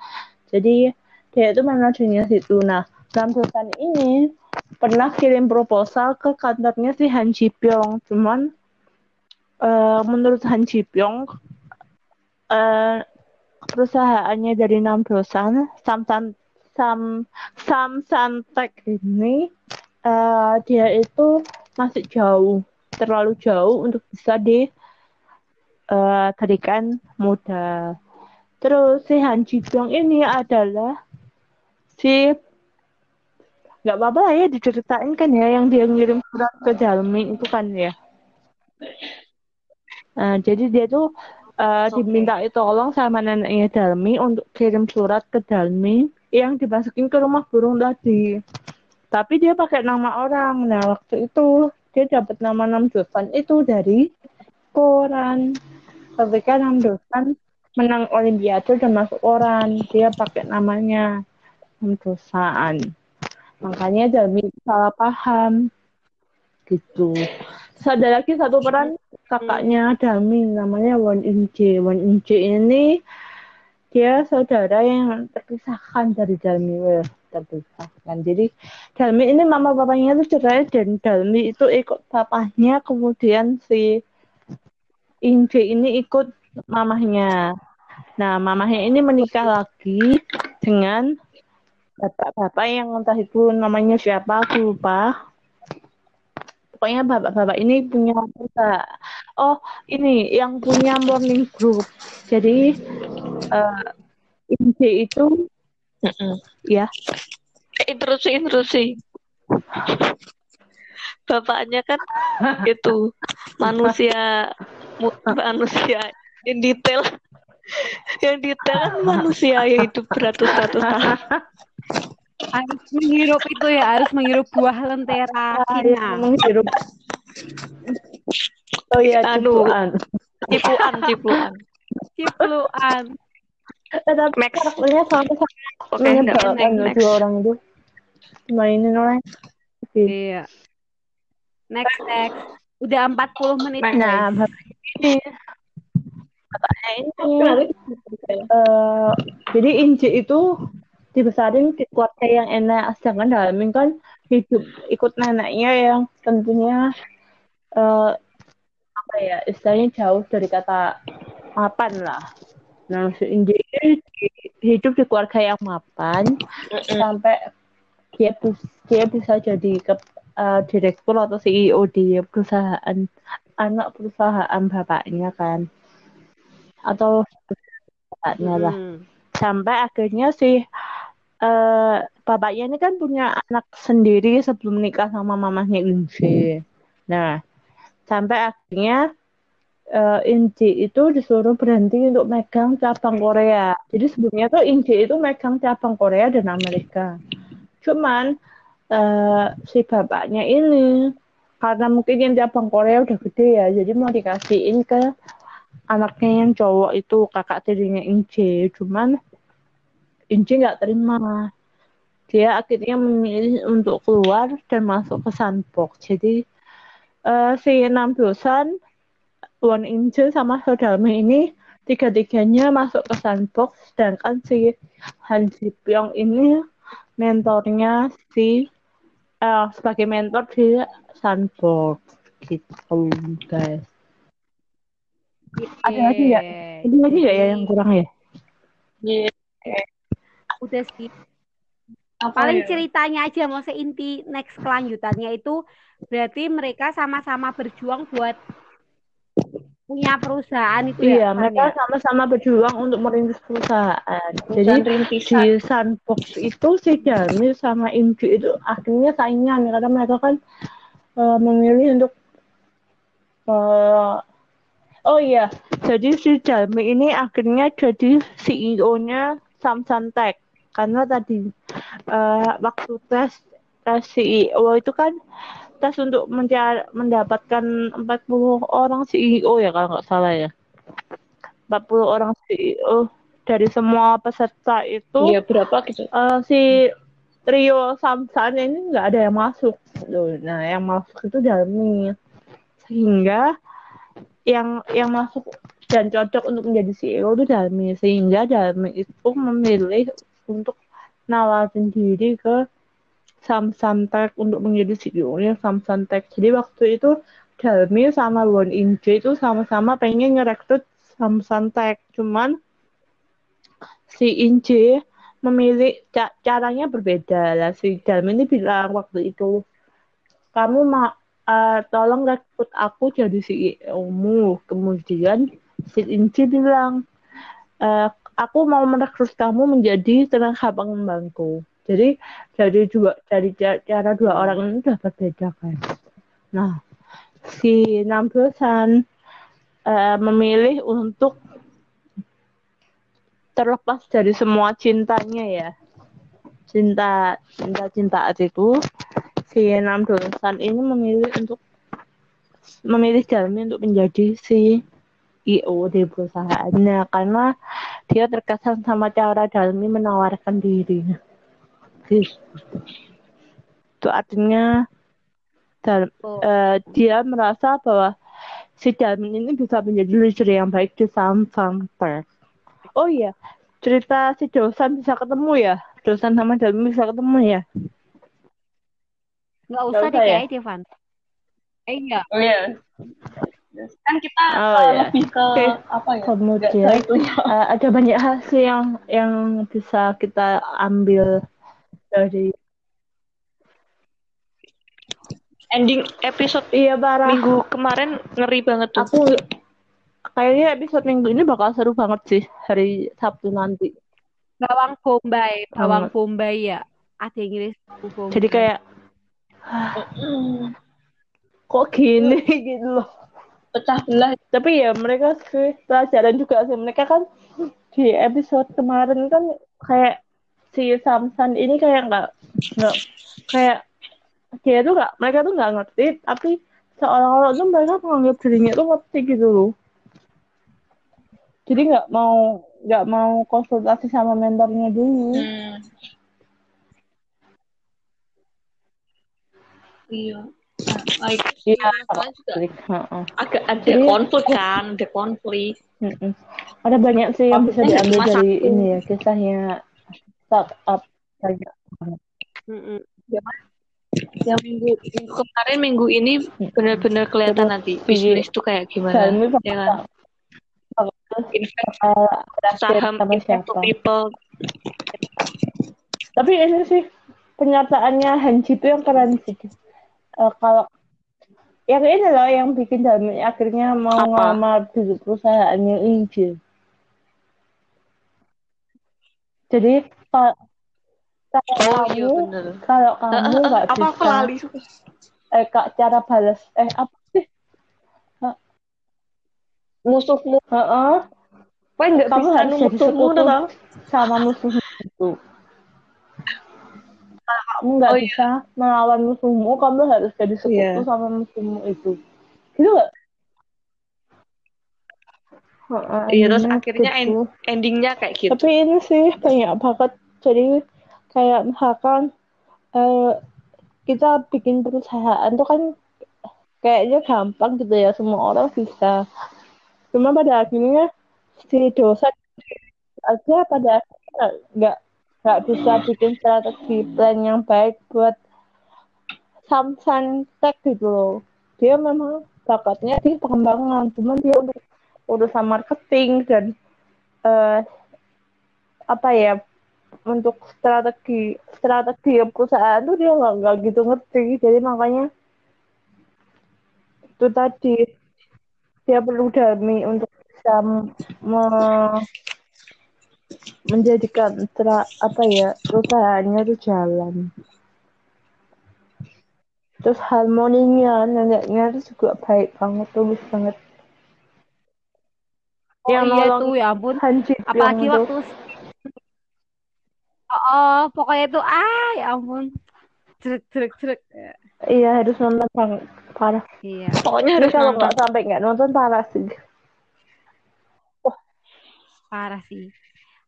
Jadi dia itu manajernya situ. Nah, dalam perusahaan ini pernah kirim proposal ke kantornya si Han Ji Pyong. Cuman eh, menurut Han Ji Pyong eh, perusahaannya dari enam perusahaan Samsan Sam Samsan Tech ini eh, dia itu masih jauh, terlalu jauh untuk bisa di eh, berikan modal. Terus si Han Ji Pyong ini adalah si nggak apa-apa ya diceritain kan ya yang dia ngirim surat ke Dalmi itu kan ya. Nah, jadi dia tuh eh, Oke. diminta tolong sama neneknya Dalmi untuk kirim surat ke Dalmi yang dimasukin ke rumah burung tadi. Tapi dia pakai nama orang. Nah, waktu itu dia dapat nama Nam Dosan itu dari koran. Ketika Nam Dosan menang Olimpiade dan masuk koran, dia pakai namanya Nam Dosan. Makanya Dalmi salah paham gitu. Ada lagi satu peran kakaknya Dami namanya Won Inje. Won Inje ini dia saudara yang terpisahkan dari Dalmi Weh, terpisahkan. Jadi Dalmi ini mama papanya itu cerai dan Dalmi itu ikut papahnya kemudian si Inje ini ikut mamahnya. Nah, mamahnya ini menikah lagi dengan bapak-bapak yang entah itu namanya siapa, aku lupa. Pokoknya bapak-bapak ini punya perusahaan. Oh, ini yang punya morning group. Jadi eh Inje itu Mm-mm. ya Eh, Interupsi, interupsi. Bapaknya kan itu manusia manusia yang detail yang detail kan manusia yang hidup beratus-ratus tahun. Harus menghirup itu ya harus menghirup buah lentera Cina menghirup. Oh iya, cipuan. Cipuan, cipuan. cipluan Eh, tapi Max. karakternya sama sama Oke, menyebalkan dua orang itu. Mainin orang. iya next next udah 40 menit. Nah, bapak ini Katanya ini eh, jadi Inji itu dibesarin di keluarga yang enak. Sedangkan Dalmin kan hidup ikut neneknya yang tentunya eh, apa ya istilahnya jauh dari kata mapan lah. Nah si Inji ini di- hidup di keluarga yang mapan sampai dia dia bisa jadi ke eh, direktur atau CEO di perusahaan anak perusahaan bapaknya kan. Atau bapaknya lah. Hmm. sampai akhirnya si eh bapaknya ini kan punya anak sendiri sebelum nikah sama mamahnya Inci. Nah, sampai akhirnya eh Inci itu disuruh berhenti untuk megang cabang Korea. Jadi sebelumnya tuh Inci itu megang cabang Korea dan Amerika. Cuman eh si bapaknya ini karena mungkin yang cabang Korea udah gede ya, jadi mau dikasihin ke anaknya yang cowok itu kakak tirinya Inci. Cuman Inci nggak terima. Dia akhirnya memilih untuk keluar dan masuk ke sandbox. Jadi eh, si enam dosan, Won Inci sama Sodalmi ini tiga-tiganya masuk ke sandbox, sedangkan si Han Ji Pyong ini mentornya si eh, sebagai mentor di sandbox gitu guys. Ada lagi? Oke. Ada lagi ya yang kurang ya? Iya. Udah sih. Apa Paling ya? ceritanya aja mau seinti next kelanjutannya itu berarti mereka sama-sama berjuang buat punya perusahaan itu Iya, ya. Mereka ya? sama-sama berjuang untuk merintis perusahaan. Perusahaan Jadi rintisan. di sandbox itu si Jami sama Inju itu akhirnya saingan karena mereka kan eh, memilih untuk eh, oh iya, jadi si Jami ini akhirnya jadi CEO-nya Samsung Tech karena tadi eh, waktu tes tes CEO itu kan tes untuk mendapatkan 40 orang CEO ya kalau nggak salah ya. 40 orang CEO dari semua peserta itu Iya, berapa gitu? eh, si trio Samsan ini nggak ada yang masuk loh. Nah, yang masuk itu Dalmi. Sehingga yang yang masuk dan cocok untuk menjadi CEO itu Dalmi. Sehingga Dalmi itu memilih untuk nawarin diri ke Samsung Tech untuk menjadi CEO-nya Samsung Tech. Jadi waktu itu Dalmi sama Won Inje itu sama-sama pengen ngerekrut Samsung Tech. Cuman si Inje memilih ca- caranya berbeda lah. Si Dalmi ini bilang waktu itu, kamu ma eh, tolong rekrut aku jadi CEO-mu. Kemudian si Inje bilang, "Eh, aku mau merekrut kamu menjadi tenaga pengembangku. Jadi dari dua dari ca- cara dua orang ini udah berbeda kan. Nah, si Namdosan eh, memilih untuk terlepas dari semua cintanya ya. Cinta cinta cinta itu si Namdosan ini memilih untuk memilih Jalmi untuk menjadi si IO di perusahaannya karena dia terkesan sama cara Dalmi menawarkan diri. Gitu. Itu artinya Dal- Oh. eh, dia merasa bahwa si Dalmin ini bisa menjadi leader yang baik di Samsung Tech. Oh iya, cerita si dosan bisa ketemu ya? Dosan sama Dalmin bisa ketemu ya? Nggak usah Nggak deh usah ya? kayaknya, Devan. Eh, iya. Oh iya. Kan kita Oh, eh, iya. lebih ke Oke. apa ya? Kemudian tahu itunya. eh, ada banyak hal sih yang yang bisa kita ambil dari Ending episode iya parah. minggu kemarin ngeri banget tuh. Aku kayaknya episode minggu ini bakal seru banget sih hari Sabtu nanti. Bawang Bombay, bawang Banget. Bombay ya. Ada Inggris. Bombay. Jadi kayak kok gini gitu loh. Pecah belah. Tapi ya mereka sih pelajaran juga sih. Mereka kan di episode kemarin kan kayak si Samsan ini kayak nggak nggak kayak dia tuh nggak mereka tuh nggak ngerti tapi seolah-olah tuh mereka menganggap dirinya tuh ngerti gitu loh. Jadi nggak mau nggak mau konsultasi sama mentornya dulu. Hmm. Iya. Nah, like, Iya. masalah juga Heeh. agak ada Jadi- konflik kan, ada konflik. Mm-mm. Ada banyak sih yang bisa diambil dari satu. ini ya kisahnya startup banyak. Mm-mm. yang minggu, minggu kemarin minggu ini benar-benar kelihatan Terus nanti bisnis tuh kayak gimana ya kan saham to people Tapi ini sih penyertaannya Hanji itu yang keren sih. Eh, kalau yang ini loh yang bikin Dalmi akhirnya mau Apa? ngelamar di perusahaannya Injil. Jadi kalau kalau oh iya kamu bener kalau kamu nggak apa aku bisa lali eh kak cara balas eh apa sih? musuhmu. Kau nggak Kamu bisa harus jadi musuhmu sama musuhmu itu. Kalau kamu nggak Oh, iya. bisa melawan musuhmu, kamu harus jadi sekutu Iya. sama musuhmu itu. Gitu nggak? Heeh, iya terus akhirnya gitu. end- endingnya kayak gitu Tapi ini sih banyak banget. Jadi kayak misalkan eh, kita bikin perusahaan tuh kan kayaknya gampang gitu ya, semua orang bisa. Cuma pada akhirnya si dosen aja pada akhirnya nggak nggak bisa bikin strategi plan yang baik buat Samsung Tech gitu loh. Dia memang bakatnya di pengembangan, cuman dia untuk urusan marketing dan eh, apa ya untuk strategi strategi perusahaan tuh dia nggak nggak gitu ngerti. Jadi makanya itu tadi dia perlu dami untuk bisa me- menjadikan tra, apa ya perusahaannya itu jalan. Terus harmoninya neneknya itu juga baik banget, tulus banget. Oh Yang iya tuh ya ampun. Apalagi waktu Oh, oh, pokoknya itu ah ya ampun. Cerek cerek cerek. iya harus nonton banget parah. Iya. pokoknya harus kalau nonton nggak sampai nggak nonton parah sih. Parah sih.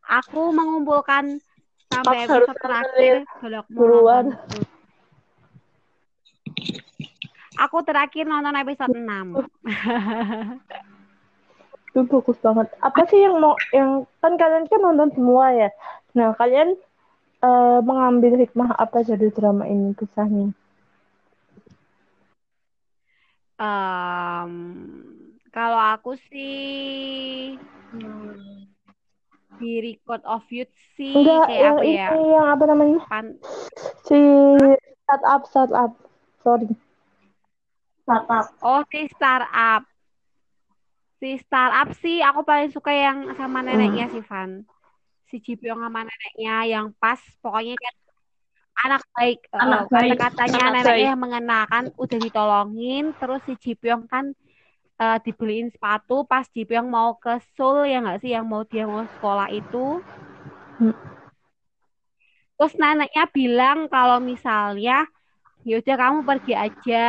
Aku mengumpulkan sampai Aku episode terakhir kalau aku terakhir nonton episode 6. Itu bagus banget. Apa sih yang mau yang kan kalian kan nonton semua ya. Nah kalian eh, mengambil hikmah apa dari drama ini kisahnya? Em, kalau aku sih di Record of Youth sih Enggak, kayak yang apa ini ya? yang apa namanya? Pan Si startup startup. Sorry. Startup. oh si startup. Si startup sih aku paling suka yang sama neneknya si Van. Si Pyong sama neneknya yang pas pokoknya kan anak baik eh, Anak baik. kata-katanya Anak neneknya baik. yang mengenakan udah ditolongin terus si Pyong kan eh, dibeliin sepatu pas Ji Pyong mau ke Seoul ya nggak sih? Yang mau dia mau sekolah itu. Hmm. terus neneknya bilang kalau misalnya yaudah kamu pergi aja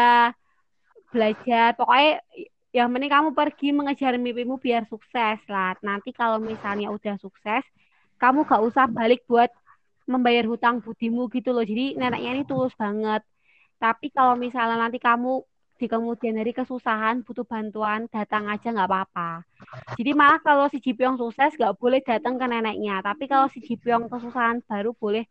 belajar. Pokoknya yang penting kamu pergi mengejar mimpimu biar sukses lah. Nanti kalau misalnya udah sukses kamu gak usah balik buat membayar hutang budimu gitu loh. Jadi neneknya ini tulus banget. Tapi kalau misalnya nanti kamu di kemudian hari kesusahan butuh bantuan datang aja nggak apa-apa. Jadi malah kalau si Jipyong sukses nggak boleh datang ke neneknya. Tapi kalau si Jipyong kesusahan baru boleh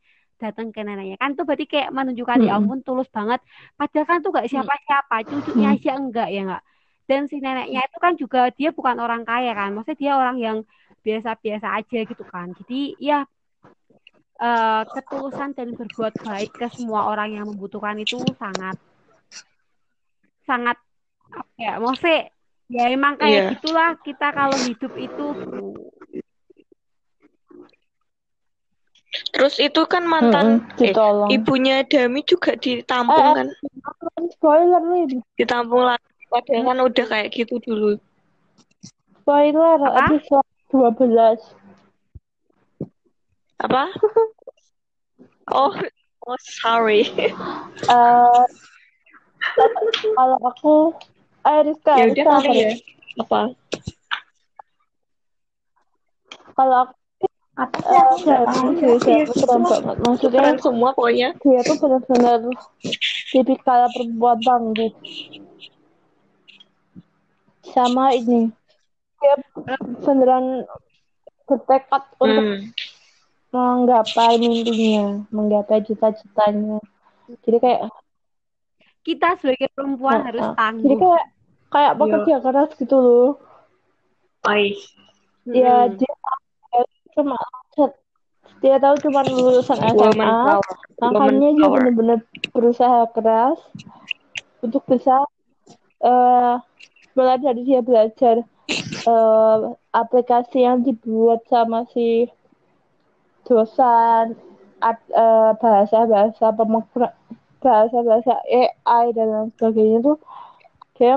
datang ke neneknya. Kan itu berarti kayak menunjukkan ya Mm-mm. ampun tulus banget. Padahal kan tuh gak siapa-siapa cucunya Mm. aja enggak ya enggak dan si neneknya itu kan juga dia bukan orang kaya kan maksudnya dia orang yang biasa-biasa aja gitu kan. Jadi ya eh, ketulusan dan berbuat baik ke semua orang yang membutuhkan itu sangat sangat ya maksudnya ya emang kayak Iya. gitulah kita kalau hidup itu Terus itu kan mantan Mm-mm, eh, ditolong. ibunya Dami juga ditampung Eh, kan, Spoiler nih, ditampung lagi. Padahal kan udah kayak gitu dulu. spoiler Apa? episode 12. Apa? Oh, oh sorry. Eh, kalau aku, eh Rizka, Ya udah kali sorry. ya. Apa? Kalau aku Dami keren banget. Maksudnya Keren semua pokoknya. dia tuh benar-benar tipikal perempuan tangguh. Sama ini, dia beneran bertekad untuk Hmm. menggapai mimpinya, menggapai cita-citanya. Jadi kayak Kita sebagai perempuan Nah, harus tangguh. jadi kayak kayak pekerja keras gitu loh. Oi. Ya Mm-mm. dia cuma dia tahu cuma lulusan SMA, makanya Woman dia power. benar-benar berusaha keras untuk bisa eh mulai dari dia belajar eh, aplikasi yang dibuat sama si dosan ad- eh, bahasa-bahasa pemegra- bahasa-bahasa AI dan lain sebagainya tuh dia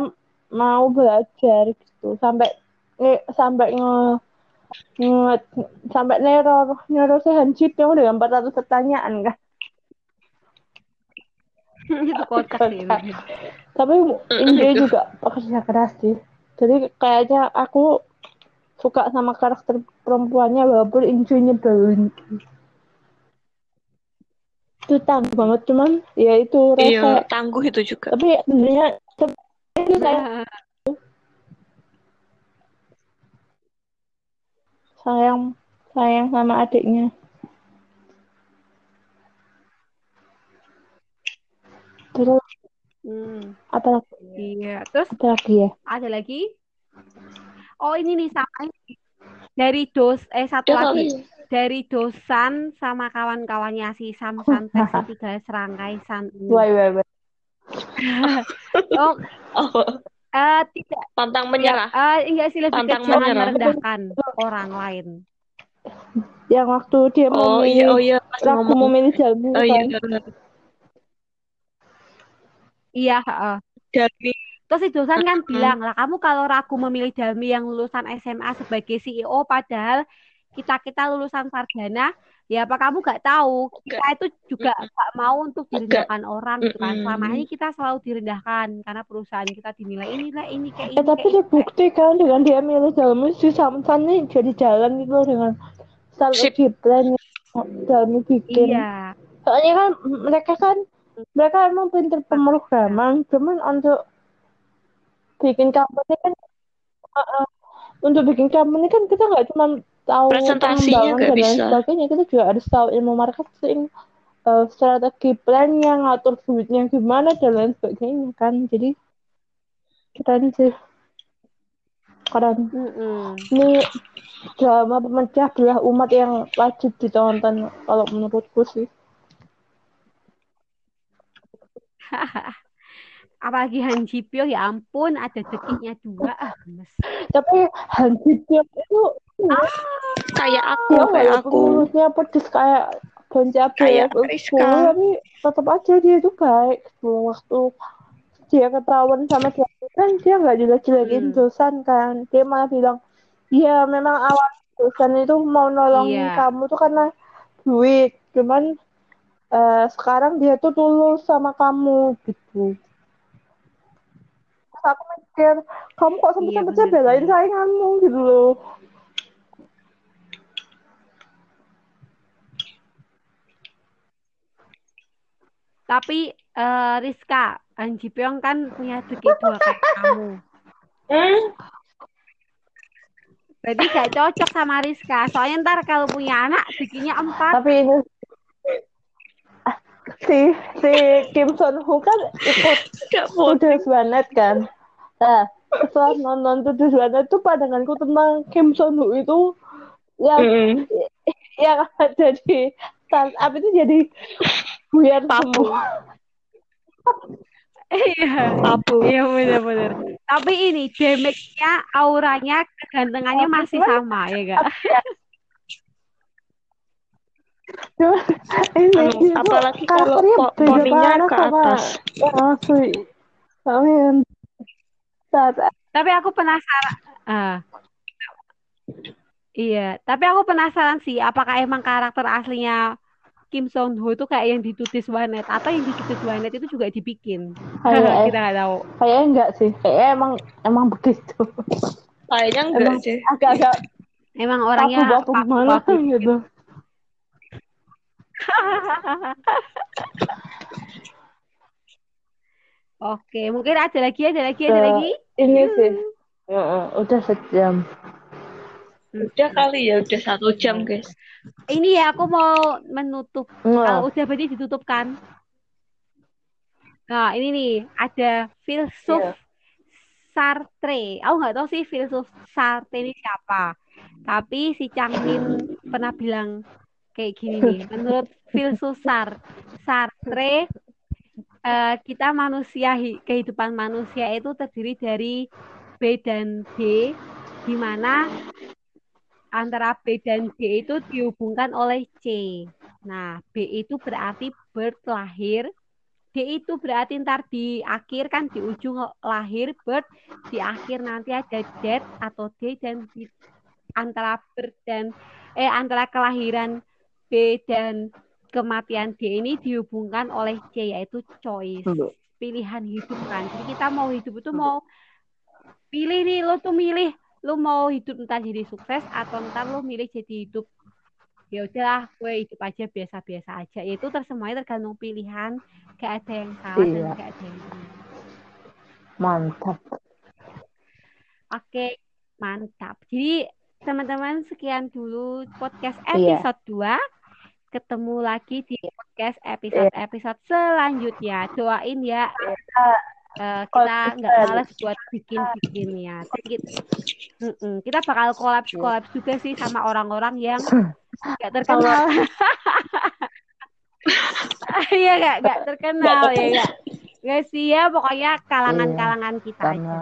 mau belajar gitu. Sampai eh, sampai nge, nge sampai neror neror si Hanjip yang dengan 400 pertanyaan kan. Itu kocak sih. Tapi dia juga pekerja keras sih. Jadi kayaknya aku suka sama karakter perempuannya walaupun Inju nyebelin itu tangguh banget cuman ya itu Iya, rasa tangguh itu juga. tapi sebenarnya se- itu saya Nah, sayang sayang sama adiknya terus hmm, apa iya. Terus apa lagi ya ada lagi? Oh ini nih sama ini. dari dos eh satu Ya lagi. Dari dosan sama kawan-kawannya si Samsan Teksi tiga serangkai san. wah wah wah Oh Oh, eh, tidak pantang menyerah. eh, enggak sih lebih ke Pantang jangan merendahkan orang lain. yang waktu dia Oh memilih iya, oh iya, pas ragu ngomong. memilih jalmu Oh iya, kan. Iya, heeh. Dari Terus si dosen kan bilang lah, kamu kalau ragu memilih Dalmi yang lulusan SMA sebagai CEO, padahal kita kita lulusan sarjana, ya apa kamu gak tahu? Kita itu juga gak mau untuk direndahkan orang gitu kan. Selama ini kita selalu direndahkan karena perusahaan kita dinilai inilah ini kayak eh ini tapi kayak ini. terbukti kan dengan dia milih jalmu si Samsan nih jadi jalan gitu loh dengan Sip. strategi plan jalmu bikin Iya, soalnya kan mereka kan mereka emang pinter pemrograman cuman untuk bikin company kan uh, uh, untuk bikin company kan kita nggak cuma tahu Presentasinya nggak bisa. sebagainya kita juga harus tahu ilmu marketing uh, strategi plannya ngatur duitnya gimana dan lain sebagainya kan jadi keren sih keren Mm-mm. ini drama pemecah belah umat yang wajib ditonton kalau menurutku sih Apalagi Han Ji Pyo, ya ampun, ada dekiknya dua, ah, tapi Han Ji Pyeong itu kayak aku, kayak walaupun aku. mulusnya pedes kayak Bon Cabe Kayak Rizka. tapi tetap aja dia itu baik. Waktu dia ketahuan sama dia. Kan dia nggak jelek-jelekin Hmm. dosan kan. Dia malah bilang iya memang awal dosan itu mau nolong Iya. kamu tuh karena duit. Cuman eh, sekarang dia tuh tulus sama kamu gitu aku mikir kamu kok Iya, sempet-sempetnya bener belain sainganmu gitu loh Tapi eh, Rizka, Han Ji Pyong kan punya dekik dua kayak kamu. Hmm? Berarti gak cocok sama Rizka. Soalnya ntar kalau punya anak dekiknya empat. tapi ini si si Kim Son Ho kan ikut Gak. Tujuh Planet kan nah setelah nonton Tujuh Planet tuh pandanganku tentang Kim Son Ho itu yang Mm-mm. yang ada di startup itu jadi buyar Tabu. semua Iya. Tabu. Iya benar-benar. Tapi ini damage-nya, auranya, kegantengannya masih sama ya gak? Cuma ini Anu, apalagi kalau poninya ke atas. asli saat Tapi aku penasaran. Ah. Iya, tapi aku penasaran sih, apakah emang karakter aslinya Kim Song Ho itu kayak yang di Tutis Wanet atau yang di Tutis Wanet itu juga dibikin? Kayak- Kita nggak tahu. kayaknya enggak sih kayaknya emang emang begitu Kayaknya enggak emang sih. agak-agak Emang aku orangnya gimana paku-paku. gitu Oke, mungkin ada lagi, ada lagi, ada Ke- lagi. Ini sih Heeh, udah sejam. Udah kali ya, udah satu jam guys. Ini ya aku mau menutup. Kalau udah berarti ditutup kan? Nah, ini nih ada filsuf Iya. Sartre. Aku nggak tahu sih filsuf Sartre ini siapa. Tapi si Changmin pernah bilang kayak gini nih. Menurut filsuf Sar Sartre, eh, kita manusia hi- kehidupan manusia itu terdiri dari B dan D, di mana antara B dan D itu dihubungkan oleh C. Nah, B itu berarti birth lahir, D itu berarti ntar di akhir kan di ujung lahir birth, di akhir nanti ada death atau D dan di antara birth dan eh antara kelahiran B dan kematian D ini dihubungkan oleh C yaitu choice, pilihan hidup kan. Jadi kita mau hidup itu mau pilih nih lo tuh milih lo mau hidup entar jadi sukses atau entar lo milih jadi hidup ya udahlah gue hidup aja biasa-biasa aja Ya itu ter semuanya tergantung pilihan gak ada yang salah dan Iya. gak ada yang benar. Mantap. Oke, mantap. Jadi teman-teman sekian dulu podcast Iya. episode 2. Ketemu lagi di podcast episode-episode selanjutnya. Doain ya eh, kita nggak males buat bikin-bikin ya. Jadi kita, kita bakal kolaps-kolaps juga sih sama orang-orang yang nggak terkenal. Iya nggak nggak terkenal ya nggak. Nggak sih ya pokoknya kalangan-kalangan kita aja.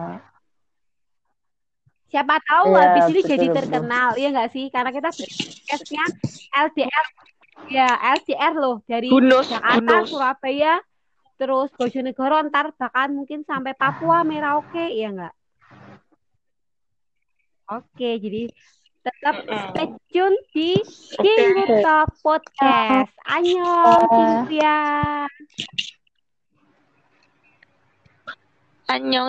Siapa tahu Iya, habis ini betul, jadi betul. terkenal, iya nggak sih? Karena kita podcastnya LDR, ya LDR loh dari Bunus, Jakarta, bunus. Surabaya, terus Bojonegoro, ntar bahkan mungkin sampai Papua, Merauke, ya nggak? Oke, jadi tetap stay tune di King Talk Podcast. Annyeong, Cynthia. Annyeong.